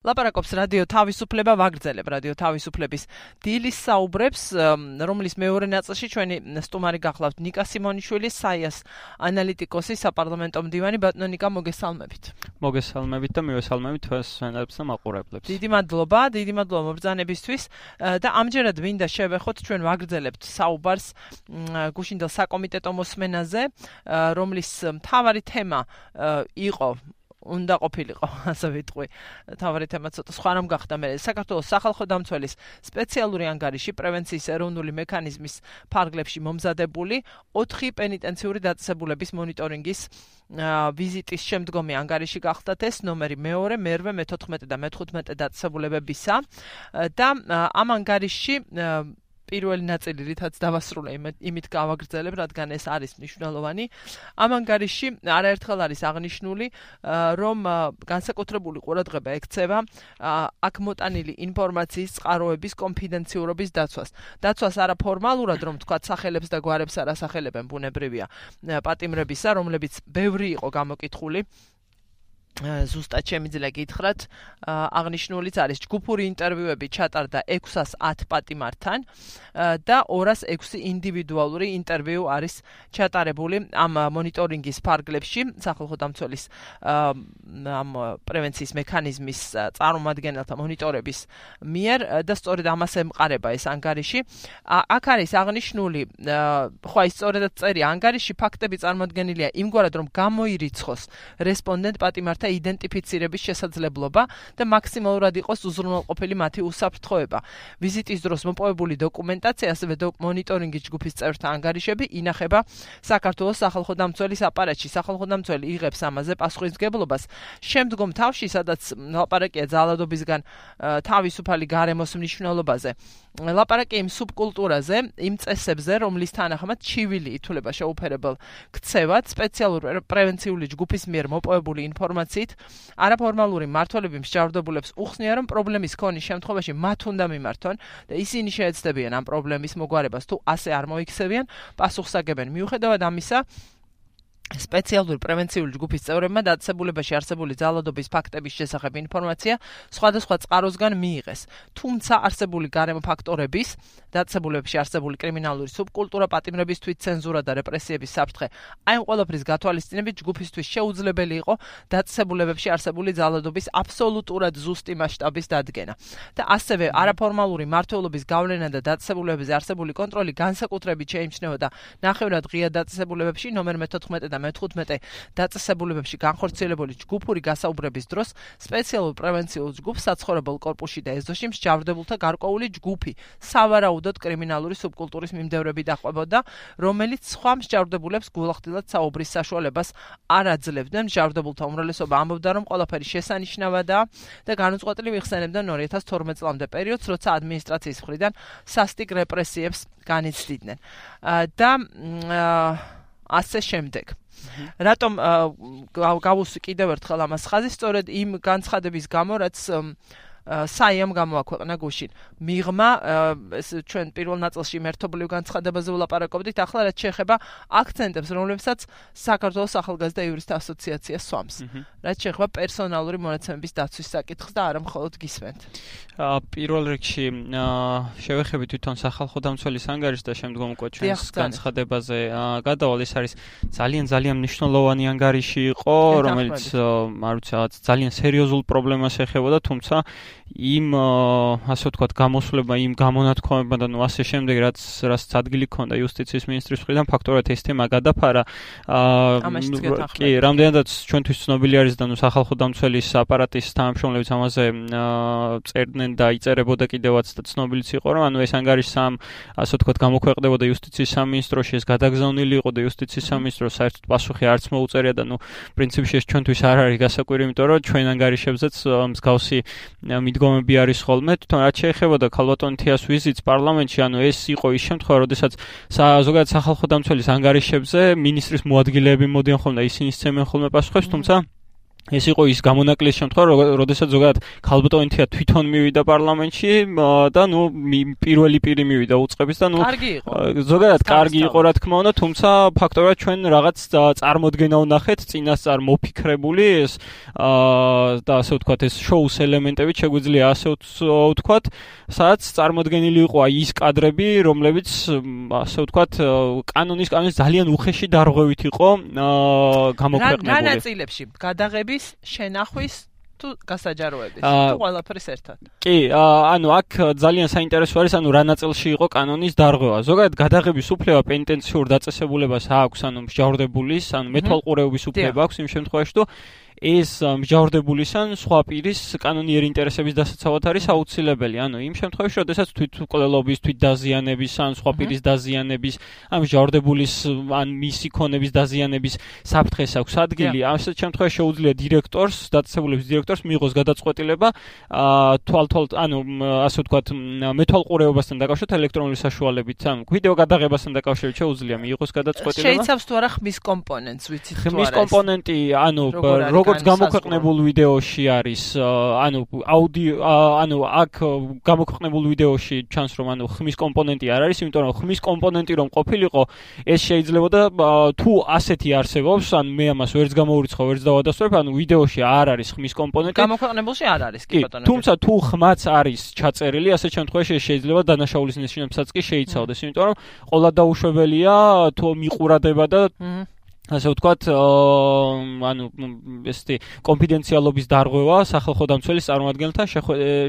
ლაპარაკობს რადიო თავისუფლება ვაგრძელებ რადიო თავისუფლების დილის საუბრებს რომლის მეორე ნაწილში ჩვენი სტუმარი გახლავთ ნიკა სიმონიშვილი საიას ანალიტიკოსი საპარლამენტო მდივანი ბატონო ნიკა მოგესალმებით. მოგესალმებით და მივესალმებით თქვენს სვენებს და მაყურებლებს. დიდი მადლობა დიდი მადლობა მობრძანებისთვის და ამჯერად მინდა შევეხოთ ჩვენ ვაგრძელებთ საუბარს გუშინდელ საკომიტეტო მოსმენაზე რომლის მთავარი თემა იყო უნდა ყოფილიყო, ასე ვიტყვი. თავარი თემა ცოტა სხვა რამ გახდა მე. საქართველოს სახალხო დამცველის სპეციალური ანგარიში პრევენციის ეროვნული მექანიზმის ფარგლებში მომზადებული 4 პენიტენციური დაწესებულების მონიტორინგის ვიზიტის შემდგომი ანგარიში გახდათ ეს ნომერი მეორე, მერვე, მე-14 და მე-15 დაწესებულებებისა და ამ ანგარიში პირველი ნაწილი რითაც დავასრულე იმით გავაგრძელებ, რადგან ეს არის მნიშვნელოვანი. ამ ანგარიში არაერთხელ არის აღნიშნული, რომ განსაკუთრებული ყურადღება ექცევა აქ მოტანილი ინფორმაციის წყაროების კონფიდენციურობის დაცვას. დაცვას არა ფორმალურად, რომ თქვა სახელებს და გვარებს არასახელებენ ბუნებრივია პატიმრებისა, რომლებიც ბევრი იყო გამოკითხული. ზუსტად შემიძლია გითხრათ, აღნიშნულიც არის ჯგუფური ინტერვიუები ჩატარდა 610 პატიმართან და 206 ინდივიდუალური ინტერვიუ არის ჩატარებული ამ მონიტორინგის ფარგლებში სახალხო დამცველის ამ პრევენციის მექანიზმის წარმომადგენელთა მონიტორების მიერ და სწორედ ამას ემყარება ეს ანგარიში. აქ არის აღნიშნული ხო ის სწორედაც წერი ანგარიში ფაქტები წარმოდგენილია იმგვარად რომ გამოირიცხოს რესპონდენტ პატიმართა იდენტიფიცირების შესაძლებლობა და მაქსიმალურად იყოს უზრუნველყოფილი მათი უსაფრთხოება. ვიზიტის დროს მოპოვებული დოკუმენტაცია, ასევე მონიტორინგის ჯგუფის წევრთა ანგარიშები ინახება საქართველოს სახალხო დამცველის აპარატში. სახალხო დამცველი იღებს ამაზე პასუხისგებლობას. შემდგომ თავში, სადაც ლაპარაკია ძალადობისგან თავისუფალი გარემოს მნიშვნელობაზე, ლაპარაკი იმ სუბკულტურაზე, იმ წესებზე, რომლის თანახმად ჩივილი ითვლება შეუფერებელ ქცევად, სპეციალური პრევენციული ჯგუფის მიერ მოპოვებული ინფორმაციით, არაფორმალური მართლები მსჯავრდებულებს უხსნიან, რომ პრობლემის ქონის შემთხვევაში მათ უნდა მიმართონ და ისინი შეეცდებიან ამ პრობლემის მოგვარებას, თუ ასე არ მოიქცევიან, პასუხსაგებენ. მიუხედავად ამისა, სპეციალური პრევენციული ჯგუფის წევრებმა დაწესებულებაში არსებული ძალადობის ფაქტების შესახებ ინფორმაცია სხვადასხვა წყაროსგან მიიღეს. თუმცა არსებული გარემო ფაქტორების, დაწესებულებაში არსებული კრიმინალური სუბკულტურა, პატიმრებისთვის ცენზურა და რეპრესიების საფრთხე, აი ამ ყველაფრის გათვალისწინებით ჯგუფისთვის შეუძლებელი იყო დაწესებულებებში არსებული ძალადობის აბსოლუტურად ზუსტი მასშტაბის დადგენა. და ასევე არაფორმალური მართლობის გავლენა და დაწესებულებებზე არსებული კონტროლი განსაკუთრებით შეიმჩნეოდა ნახევრად ღია დაწესებულებებში ნომერ მე-14 და მე-15 დაწესებულებებში განხორციელებული ჯგუფური გასაუბრების დროს სპეციალურ პრევენციულ ჯგუფს საცხოვრებელ კორპუსში და ეზოში მსჯავრდებულთა გარკვეული ჯგუფი სავარაუდოდ კრიმინალური სუბკულტურის მიმდევრები დაყვებოდა, რომელიც სხვა მსჯავრდებულებს გულახდილად საუბრის საშუალებას არ აძლევდნენ. მსჯავრდებულთა უმრავლესობა ამბობდა, რომ ყველაფერი შესანიშნავადაა და განუწყვეტლივ იხსენებდნენ 2012 წლამდე პერიოდს, როცა ადმინისტრაციის მხრიდან სასტიკ რეპრესიებს განიცდიდნენ. და ასე შემდეგ. რატომ გავუსვი კიდევ ერთხელ ამას ხაზი სწორედ იმ განცხადების გამო რაც საიამ გამოაქვეყნა გუშინ. მიღმა ეს ჩვენ პირველ ნაწილში მერთობლივ განცხადებაზე ვლაპარაკობდით, ახლა რაც შეეხება აქცენტებს, რომლებსაც საქართველოს ახალგაზრდა იურისტთა ასოციაცია სვამს. რაც შეეხება პერსონალური მონაცემების დაცვის საკითხს და არა მხოლოდ გისმენთ. აა პირველ რიგში შევეხები თვითონ სახალხო დამცველის ანგარიშს და შემდგომ უკვე ჩვენს განცხადებაზე გადავალ ეს არის ძალიან ძალიან მნიშვნელოვანი ანგარიში იყო, რომელიც არ ვიცი, ძალიან სერიოზულ პრობლემას ეხებოდა, თუმცა იმ ასე ვთქვათ გამოსვლება იმ გამონათქვამებმა და ნუ ასე შემდეგ რაც რაც ადგილი ქონდა იუსტიციის მინისტრის მხრიდან ფაქტორად ეს თემა გადაფარა. აა კი რამდენადაც ჩვენთვის ცნობილი არის და ნუ სახალხო დამცველის აპარატის თანამშრომლებიც ამაზე წერდნენ და იწერებოდა კიდევაც და ცნობილიც იყო რომ ანუ ეს ანგარიში სამ ასე ვთქვათ გამოქვეყნდებოდა იუსტიციის სამინისტროში ეს გადაგზავნილი იყო და იუსტიციის სამინისტრო საერთოდ პასუხი არც მოუწერია და ნუ პრინციპში ეს ჩვენთვის არ არის გასაკვირი იმიტომ რომ ჩვენ ანგარიშებზეც მსგავსი მიდგომები არის ხოლმე, თუმცა რაც შეეხებოდა ქალბატონ თიას ვიზიტს პარლამენტში, ანუ ეს იყო ის შემთხვევა, როდესაც ზოგადად სახალხო დამცველის ანგარიშებზე მინისტრის მოადგილეები მოდიან ხოლმე და ისინი სცემენ ხოლმე პასუხებს, თუმცა ეს იყო ის გამონაკლისის შემთხვევა, როდესაც ზოგადად ქალბატონეთია თვითონ მივიდა პარლამენტში და ნუ პირველი პირი მივიდა უწყების და ნუ ზოგადად კარგი იყო რა თქმა უნდა, თუმცა ფაქტორად ჩვენ რაღაც წარმოდგენა ვნახეთ წინასწარ მოფიქრებული ეს და ასე ვთქვათ ეს შოუს ელემენტები შეგვიძლია ასე ვთქვათ, სადაც წარმოდგენილი იყო აი ის კადრები, რომლებიც ასე ვთქვათ კანონის კანონის ძალიან უხეში დარღვევით იყო გამოქვეყნებული. რა ნაწილებში? გადაღები ის შენახვის თუ გასაჯაროების თუ ყველაფერს ერთად. კი, ანუ აქ ძალიან საინტერესო არის, ანუ რა ნაწილში იყო კანონის დარღვევა. ზოგადად გადაღების უფლება პენტენციურ დაწესებულებას აქვს, ანუ მსჯავრდებულის, ანუ მეთვალყურეობის უფლება აქვს იმ შემთხვევაში, თუ ეს მსჯავრდებულის ან სხვა პირის კანონიერი ინტერესების დასაცავად არის აუცილებელი. ანუ იმ შემთხვევაში, როდესაც თვითმკვლელობის, თვითდაზიანების ან სხვა პირის დაზიანების, ან მსჯავრდებულის ან მისი ქონების დაზიანების საფრთხეს აქვს ადგილი, ასეთ შემთხვევაში შეუძლია დირექტორს, დაწესებულების დირექტორს მიიღოს გადაწყვეტილება აა თვალთვალ, ანუ ასე ვთქვათ, მეთვალყურეობასთან დაკავშირებით ელექტრონული საშუალებით, ან ვიდეო გადაღებასთან დაკავშირებით შეუძლია მიიღოს გადაწყვეტილება. შეიცავს თუ არა ხმის კომპონენტს, ვიცით თუ არა? ხმის კომპონენტი, ანუ როგორ როგორც გამოქვეყნებულ ვიდეოში არის, ანუ აუდიო, ანუ აქ გამოქვეყნებულ ვიდეოში ჩანს რომ ანუ ხმის კომპონენტი არ არის, იმიტომ რომ ხმის კომპონენტი რომ ყოფილიყო, ეს შეიძლება და თუ ასეთი არსებობს, ან მე ამას ვერც გამოურიცხავ, ვერც დავადასტურებ, ანუ ვიდეოში არ არის ხმის კომპონენტი. გამოქვეყნებულში არ არის, კი ბატონო. თუმცა თუ ხმაც არის ჩაწერილი, ასეთ შემთხვევაში შეიძლება დანაშაულის ნიშნებსაც კი შეიცავდეს, იმიტომ რომ ყოლა დაუშვებელია თუ მიყურადება და ასე ვთქვათ, ანუ ესეთი კონფიდენციალობის დარღვევა სახალხო დამცველის წარმომადგენელთა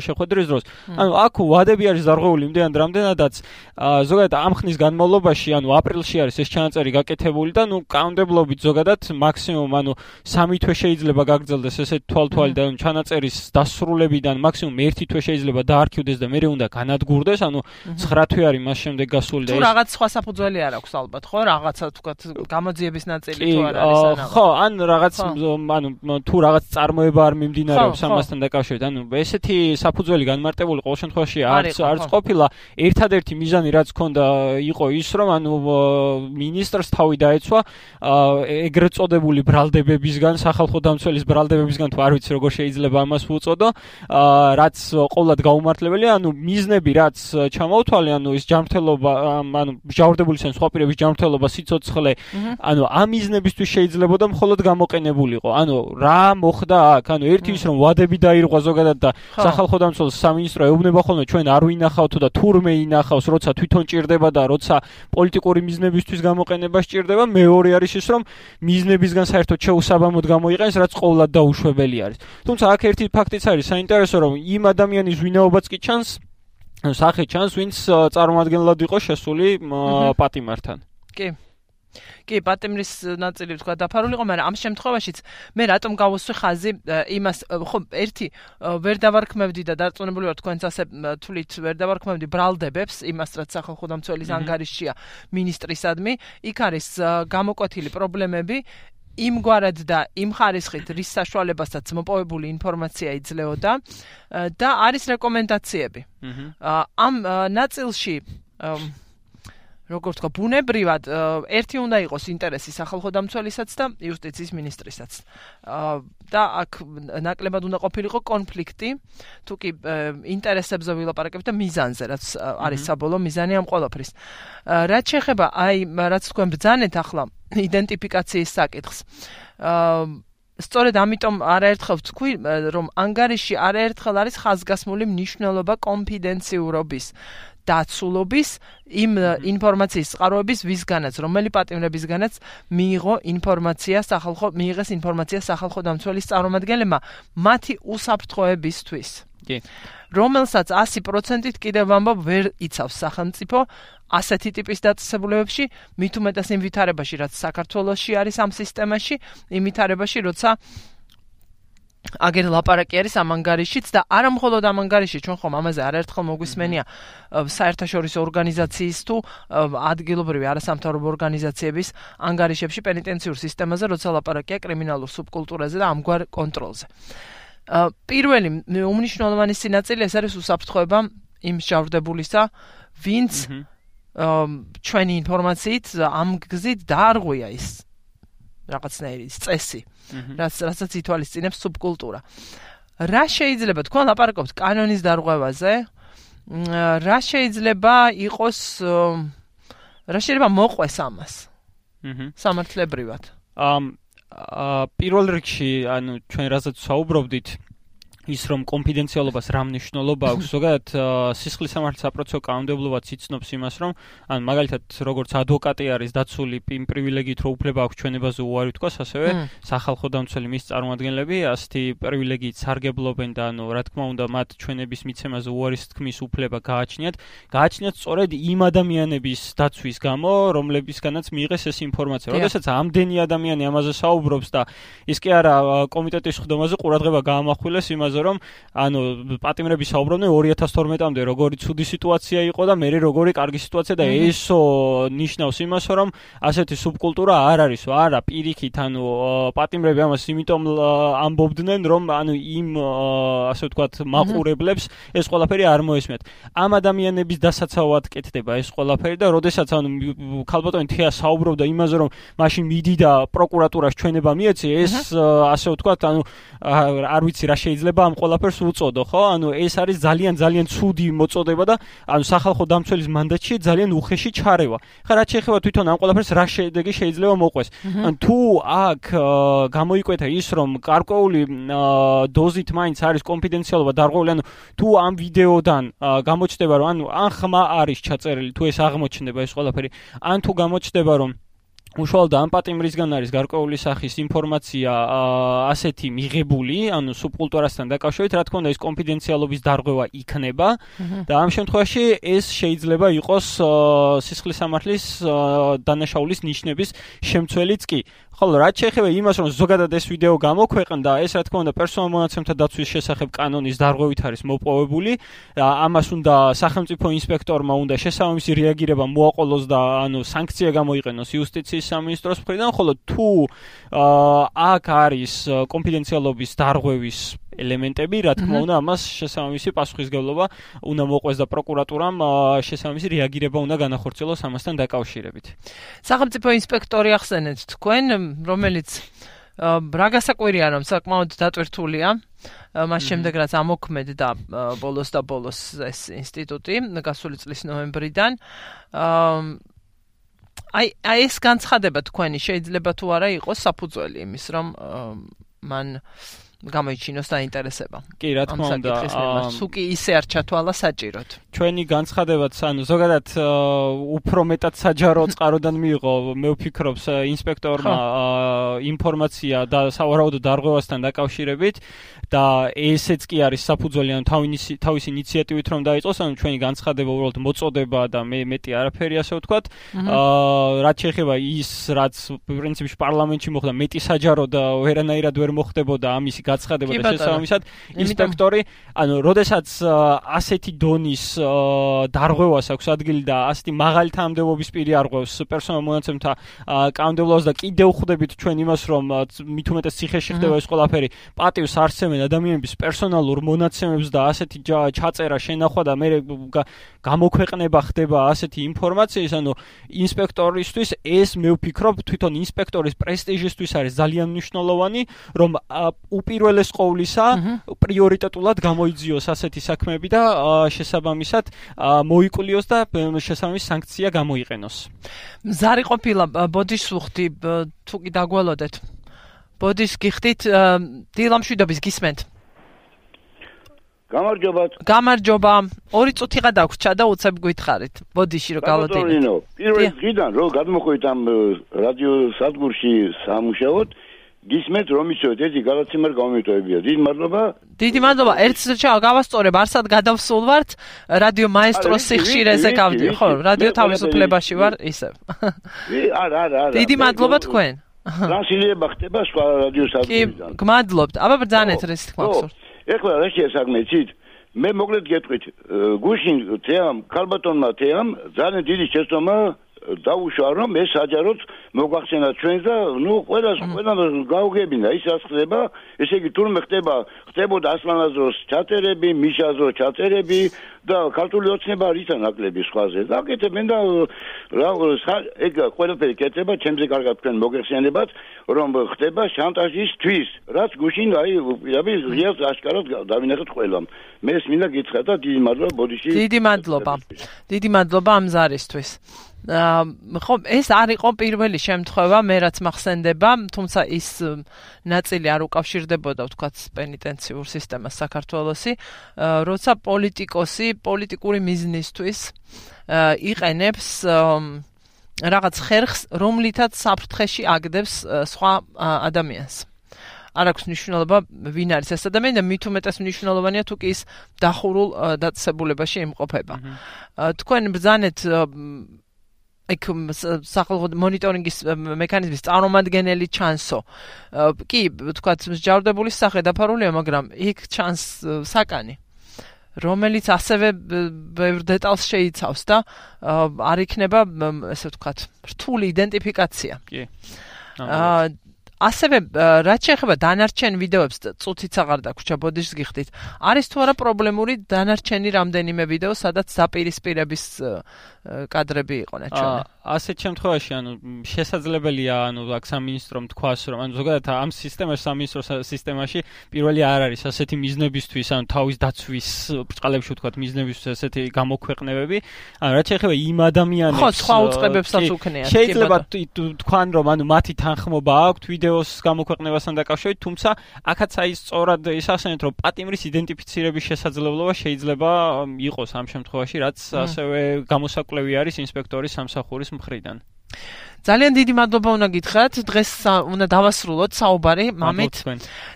შეხვედრის დროს. ანუ აქ ვადები არის დარღვეული იმდენად რამდენადაც ზოგადად ამ ხნის განმავლობაში, ანუ აპრილში არის ეს ჩანაწერი გაკეთებული და ნუ კაუნტებლობით ზოგადად მაქსიმუმ ანუ 3 თვე შეიძლება გაგრძელდეს ესეთ თვალთვალიდან ჩანაწერის დასრულებიდან მაქსიმუმ 1 თვე შეიძლება დაარქივდეს და მეორე უნდა განადგურდეს, ანუ 9 თვე არის მას შემდეგ გასული და ეს თუ რაღაც სხვა საფუძველი არ აქვს ალბათ, ხო? რაღაცა თქვათ გამოძიების ნაწილი ნაწილი თუ არ არის ანა ხო ან რაღაც ანუ თუ რაღაც წარმოება არ მიმდინარეობს ამასთან დაკავშირებით ანუ ესეთი საფუძველი განმარტებული ყოველ შემთხვევაში არც არც ყოფილა. ერთადერთი მიზანი რაც ქონდა იყო ის რომ ანუ მინისტრს თავი დაეცვა ეგრეთ წოდებული ბრალდებებისგან სახალხო დამცველის ბრალდებებისგან თუ არ ვიცი როგორ შეიძლება ამას უწოდო რაც ყოველად გაუმართლებელია ანუ მიზნები რაც ჩამოთვალე ანუ ის ჯანმრთელობა ანუ ჟავრდებული სენ სხვა პირების ჯანმრთელობა სიცოცხლე ანუ ამ მიზნებისთვის შეიძლება და მხოლოდ გამოყენებულიყო. ანუ რა მოხდა აქ? ანუ ერთი ის რომ ვადები დაირღვა ზოგადად და სახალხო დამცველს სამინისტრო ეუბნება ხოლმე ჩვენ არ ვინახავთო და თურმე ინახავს, როცა თვითონ ჭირდება და როცა პოლიტიკური მიზნებისთვის გამოყენება სჭირდება. მეორე არის ის რომ მიზნებისგან საერთოდ შეუსაბამოდ გამოიყენს, რაც ყოველად დაუშვებელი არის. თუმცა აქ ერთი ფაქტიც არის საინტერესო რომ იმ ადამიანის ვინაობაც კი ჩანს სახე ჩანს, ვინც წარმოადგენლად იყო შესული პატიმართან. კი. კი, პატემრის ნაწილი თქვა დაფარულიყო, მაგრამ ამ შემთხვევაშიც მე რატომ გავუსვი ხაზი იმას, ხო, ერთი ვერ დავარქმევდი და დარწმუნებული ვარ თქვენც ასე თulit ვერ დავარქმევდი ბრალდებებს, იმას რაც სახალხო დამცველის ანგარიშია ministrisადმი, იქ არის გამოკვეთილი პრობლემები. იმგვარად და იმ ხარისხით რის საშუალებასაც მოპოვებული ინფორმაცია იძლეოდა და არის რეკომენდაციები. ამ ნაწილში როგორ თქვა, ბუნებრივად ერთი უნდა იყოს ინტერესი სახალხო დამცველისაც და იუსტიციის მინისტრისაც. და აქ ნაკლებად უნდა ყოფილიყო კონფლიქტი, თუ კი ინტერესებზე ვილაპარაკებ და მიზანზე, რაც არის საბოლოო მიზანი ამ ყოველფრის. რაც შეეხება აი რაც თქვენ ბძანეთ ახლა იდენტიფიკაციის საკითხს. აა სწორედ ამიტომ არაერთხელ ვთქვი, რომ ანგარიში არაერთხელ არის ხაზგასმული მნიშვნელობა კონფიდენციურობის. დაცულობის იმ ინფორმაციის წყაროების ვისგანაც რომელი პატიმრებისგანაც მიიღო ინფორმაცია სახალხო მიიღეს ინფორმაცია სახალხო დამცველის წარმომადგენლებმა მათი უსაფრთხოებისთვის. კი. რომელსაც 100%-ით კიდევ ვამბობ ვერ იცავს სახელმწიფო ასეთი ტიპის დაწესებულებებში. მით უმეტეს იმ ვითარებაში რაც საქართველოსში არის ამ სისტემაში იმ ვითარებაში როცა აგერ ლაპარაკი არის ამ ანგარიშიც და არა მხოლოდ ამ ანგარიში ჩვენ ხომ ამაზე არაერთხელ მოგვისმენია საერთაშორისო ორგანიზაციის თუ ადგილობრივი არასამთავრობო ორგანიზაციების ანგარიშებში პენიტენციურ სისტემაზე როცა ლაპარაკია კრიმინალურ სუბკულტურაზე და ამგვარ კონტროლზე. პირველი უმნიშვნელოვანესი ნაწილი ეს არის უსაფრთხოება იმ შავდებულისა, ვინც ჩვენი ინფორმაციით ამ გზით დაარღვია ის რაღაცნაირი წესი. რაც რასაც ითვალისწინებს სუბკულტურა. რა შეიძლება თქვენ ლაპარაკობთ კანონის დარღვევაზე? რა შეიძლება იყოს რა შეიძლება მოყვეს ამას? აჰა. სამართლებრივად. აა პირველ რიგში, ანუ ჩვენ რასაც საუბრობდით, ის რომ კონფიდენციალობას რა მნიშვნელობა აქვს ზოგადად სისხლის სამართლის საპროცესო კანონმდებლობაც იცნობს იმას რომ ან მაგალითად როგორც ადვოკატი არის დაცული იმ პრივილეგიით რომ უფლება აქვს ჩვენებაზე უარი თქვას ასევე სახალხო დამცველი მის წარმომადგენლები ასეთი პრივილეგიით სარგებლობენ და ანუ რა თქმა უნდა მათ ჩვენების მიცემაზე უარის თქმის უფლება გააჩნიათ. გააჩნიათ სწორედ იმ ადამიანების დაცვის გამო რომლებისგანაც მიიღეს ეს ინფორმაცია. როდესაც ამდენი ადამიანი ამაზე საუბრობს და ის კი არა კომიტეტის ხდომაზე ყურადღება გაამახვილეს იმაზე იმაზე რომ ანუ პატიმრები საუბრობდნენ 2012-მდე როგორი ცუდი სიტუაცია იყო და მე როგორი კარგი სიტუაცია და ესო ნიშნავს იმას რომ ასეთი სუბკულტურა არ არისო არა პირიქით ანუ პატიმრები ამას იმიტომ ამბობდნენ რომ ანუ იმ ასე ვთქვათ მაყურებლებს ეს ყველაფერი არ მოესმეთ. ამ ადამიანების დასაცავად კეთდება ეს ყველაფერი და როდესაც ანუ ქალბატონი თეა საუბრობდა იმაზე რომ მაშინ მიდი და პროკურატურას ჩვენება მიეცი ეს ასე ვთქვათ ანუ არ ვიცი რა შეიძლება შეიძლება ამ ყველაფერს უწოდო, ხო? ანუ ეს არის ძალიან ძალიან ცუდი მოწოდება და ანუ სახალხო დამცველის მანდატში ძალიან უხეში ჩარევა. ხა რა შეიძლება თვითონ ამ ყველაფერს რა შედეგი შეიძლება მოყვეს? ან თუ აქ გამოიკვეთა ის რომ გარკვეული დოზით მაინც არის კონფიდენციალობა დარღვეული, ანუ თუ ამ ვიდეოდან გამოჩნდება რომ ანუ ან ხმა არის ჩაწერილი, თუ ეს აღმოჩნდება ეს ყველაფერი, ან თუ გამოჩნდება რომ უშუალოდ ამ პატიმრისგან არის გარკვეული სახის ინფორმაცია ასეთი მიღებული, ანუ სუბკულტურასთან დაკავშირებით, რა თქმა უნდა, ეს კონფიდენციალობის დარღვევა იქნება და ამ შემთხვევაში ეს შეიძლება იყოს სისხლის სამართლის დანაშაულის ნიშნების შემცველიც კი. ხოლო რაც შეეხება იმას, რომ ზოგადად ეს ვიდეო გამოქვეყნდა, ეს რა თქმა უნდა პერსონალ მონაცემთა დაცვის შესახებ კანონის დარღვევით არის მოპოვებული. ამას უნდა სახელმწიფო ინსპექტორმა უნდა შესაბამისი რეაგირება მოაყოლოს და ანუ სანქცია გამოიყენოს იუსტიციის სამინისტროს მხრიდან, ხოლო თუ აქ არის კონფიდენციალობის დარღვევის ელემენტები, რა თქმა უნდა, ამას შესაბამისი პასუხისგებლობა უნდა მოყვეს და პროკურატურამ შესაბამისი რეაგირება უნდა განახორციელოს ამასთან დაკავშირებით. სახელმწიფო ინსპექტორი ახსენეთ თქვენ, რომელიც რა გასაკვირია რომ საკმაოდ დატვირთულია. მას შემდეგ რაც ამოქმედ და ბოლოს და ბოლოს ეს ინსტიტუტი გასული წლის ნოემბრიდან აი აი ეს განცხადება თქვენი შეიძლება თუ არა იყოს საფუძველი იმის რომ მან გამოიჩინოს დაინტერესება. კი, რა თქმა უნდა, სუკი ისე არ ჩათვალა საჭიროდ. ჩვენი განცხადებაც, ანუ ზოგადად უფრო მეტად საჯარო წყაროდან მიიღო, მე ვფიქრობს ინსპექტორმა ინფორმაცია და სავარაუდო დარღვევასთან დაკავშირებით და ესეც კი არის საფუძველი, ანუ თავისი თავისი ინიციატივით რომ დაიწყოს, ანუ ჩვენი განცხადება უბრალოდ მოწოდება და მე მეტი არაფერი ასე ვთქვათ. აა რაც შეეხება ის, რაც პრინციპში პარლამენტში მოხდა, მეტი საჯარო და ვერანაირად ვერ მოხდებოდა ამისი გაცხადება და შესაბამისად ინსპექტორი, ანუ როდესაც ასეთი დონის დარღვევას აქვს ადგილი და ასეთი მაღალი თანამდებობის პირი არღვევს პერსონალ მონაცემთა კანონმდებლობას და კიდევ ხვდებით ჩვენ იმას, რომ მით უმეტეს ციხეში ხდება ეს ყველაფერი, პატივს არსებენ ადამიანების პერსონალურ მონაცემებს და ასეთი ჩაწერა შენახვა და მე გამოქვეყნება ხდება ასეთი ინფორმაციის, ანუ ინსპექტორისთვის ეს მე ვფიქრობ თვითონ ინსპექტორის პრესტიჟისთვის არის ძალიან მნიშვნელოვანი, რომ უპირველეს ყოვლისა პრიორიტეტულად გამოიძიოს ასეთი საქმეები და შესაბამისად მოიკულიოს და შესაბამის სანქცია გამოიყენოს. ზარი ყოფილა ბოდიშ სუხთი თუ კი დაგვალოდეთ. ბოდიშ გიხდით დილამშვიდობის გისმენთ. გამარჯობა. გამარჯობა. ორი წუთიღა დაგვრჩა და უცებ გითხარით. ბოდიში რო გალოდინეთ. პირველ დღიდან რო გადმოხვით ამ რადიო სადგურში სამუშაოდ, გისმენთ რომ იცოდეთ ერთი გადაცემა გამომიტოვებია. დიდი მადლობა. დიდი მადლობა. ერთ ჩა გავასწორებ, არსად გადავსულ ვართ რადიო მაესტროს სიხშირეზე გავდი. ხო, რადიო თავისუფლებაში ვარ ისევ. არა, არა, არა. დიდი მადლობა თქვენ. ტრანსლირება ხდება სხვა რადიო სადგურიდან. კი, გმადლობთ. აბა ბრძანეთ ეს თქმა უნდა. ეხლა რა შეიძლება საქმე იცით? მე მოკლედ გეტყვით, გუშინ თეამ, ქალბატონმა თეამ ძალიან დიდი შეცდომა დაუშვა რომ ეს საჯაროდ მოგახსენა ჩვენს და ნუ ყველა ყველა გავგებინა ის რაც ხდება ესე იგი თურმე ხდება ხდებოდა ასლანაზოს ჩატერები მიშაზოს ჩატერები და ქართული ოცნება რიცა ნაკლები სხვაზე? დაკეთებენ და რა ეგ ყველაფერი კეთება ჩემზე კარგად თქვენ მოგეხსენებათ რომ ხდება შანტაჟისთვის რაც გუშინ აი პირაბი ზიას აშკარად დავინახეთ ყველამ. მე მინდა გითხრა და დიდი მადლობა ბოდიში დიდი მადლობა. დიდი მადლობა ამ ზარისთვის ხო ეს არ იყო პირველი შემთხვევა მე რაც მახსენდება თუმცა ის ნაწილი არ უკავშირდებოდა ვთქვათ პენიტენციურ სისტემას საქართველოსი. როცა პოლიტიკოსი პოლიტიკური მიზნისთვის იყენებს რაღაც ხერხს რომლითაც საფრთხეში აგდებს სხვა ადამიანს. არ აქვს მნიშვნელობა ვინ არის ეს ადამიანი და მით უმეტეს მნიშვნელოვანია თუ კი ის დახურულ დაწესებულებაში იმყოფება. თქვენ ბრძანეთ ეგ სახელმწიფო მონიტორინგის მექანიზმის წარმომადგენელი ჩანსო. კი, თქვა, ჯავრდებული სახე დაფარულია, მაგრამ იქ ჩანს საკანი. რომელიც ასევე ბევრ დეტალს შეიცავს და არ იქნება ესე ვთქვათ რთული იდენტიფიკაცია. კი. აა ასევე რაც შეეხება დანარჩენ ვიდეოებს წუთიც აღარ დაგვრჩა ბოდიშს გიხდით არის თუ არა პრობლემური დანარჩენი რამდენიმე ვიდეო სადაც დაპირისპირების კადრები იყო ნაჩვენე ასეთ შემთხვევაში ანუ შესაძლებელია ანუ აქ სამინისტრომ თქვას რომ ანუ ზოგადად ამ სისტემაში სამინისტრო სისტემაში პირველი არ არის ასეთი მიზნებისთვის ანუ თავის დაცვის ბრწყალებში ვთქვათ მიზნებისთვის ასეთი გამოქვეყნებები. ანუ რაც შეეხება იმ ადამიანებს ხო სხვა უწყებებსაც უქნია შეიძლება თქვან რომ ანუ მათი თანხმობა აქვთ ვიდეოს გამოქვეყნებასთან დაკავშირებით თუმცა აქაც აი სწორად ის ახსენეთ რომ პატიმრის იდენტიფიცირების შესაძლებლობა შეიძლება იყოს ამ შემთხვევაში რაც ასევე გამოსაკვლევი არის ინსპექტორის სამსახურის მხრიდან. ძალიან დიდი მადლობა უნდა გითხრათ. დღეს უნდა დავასრულოთ საუბარი მამით.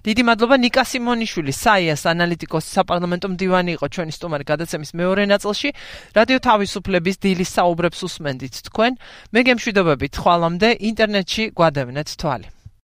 დიდი მადლობა ნიკა სიმონიშვილი, საიას ანალიტიკოსი, საპარლამენტო მდივანი იყო ჩვენი სტუმარი გადაცემის მეორე ნაწილში. რადიო თავისუფლების დილის საუბრებს უსმენდით თქვენ. მე გემშვიდობებით ხვალამდე ინტერნეტში გვადევნეთ თვალი.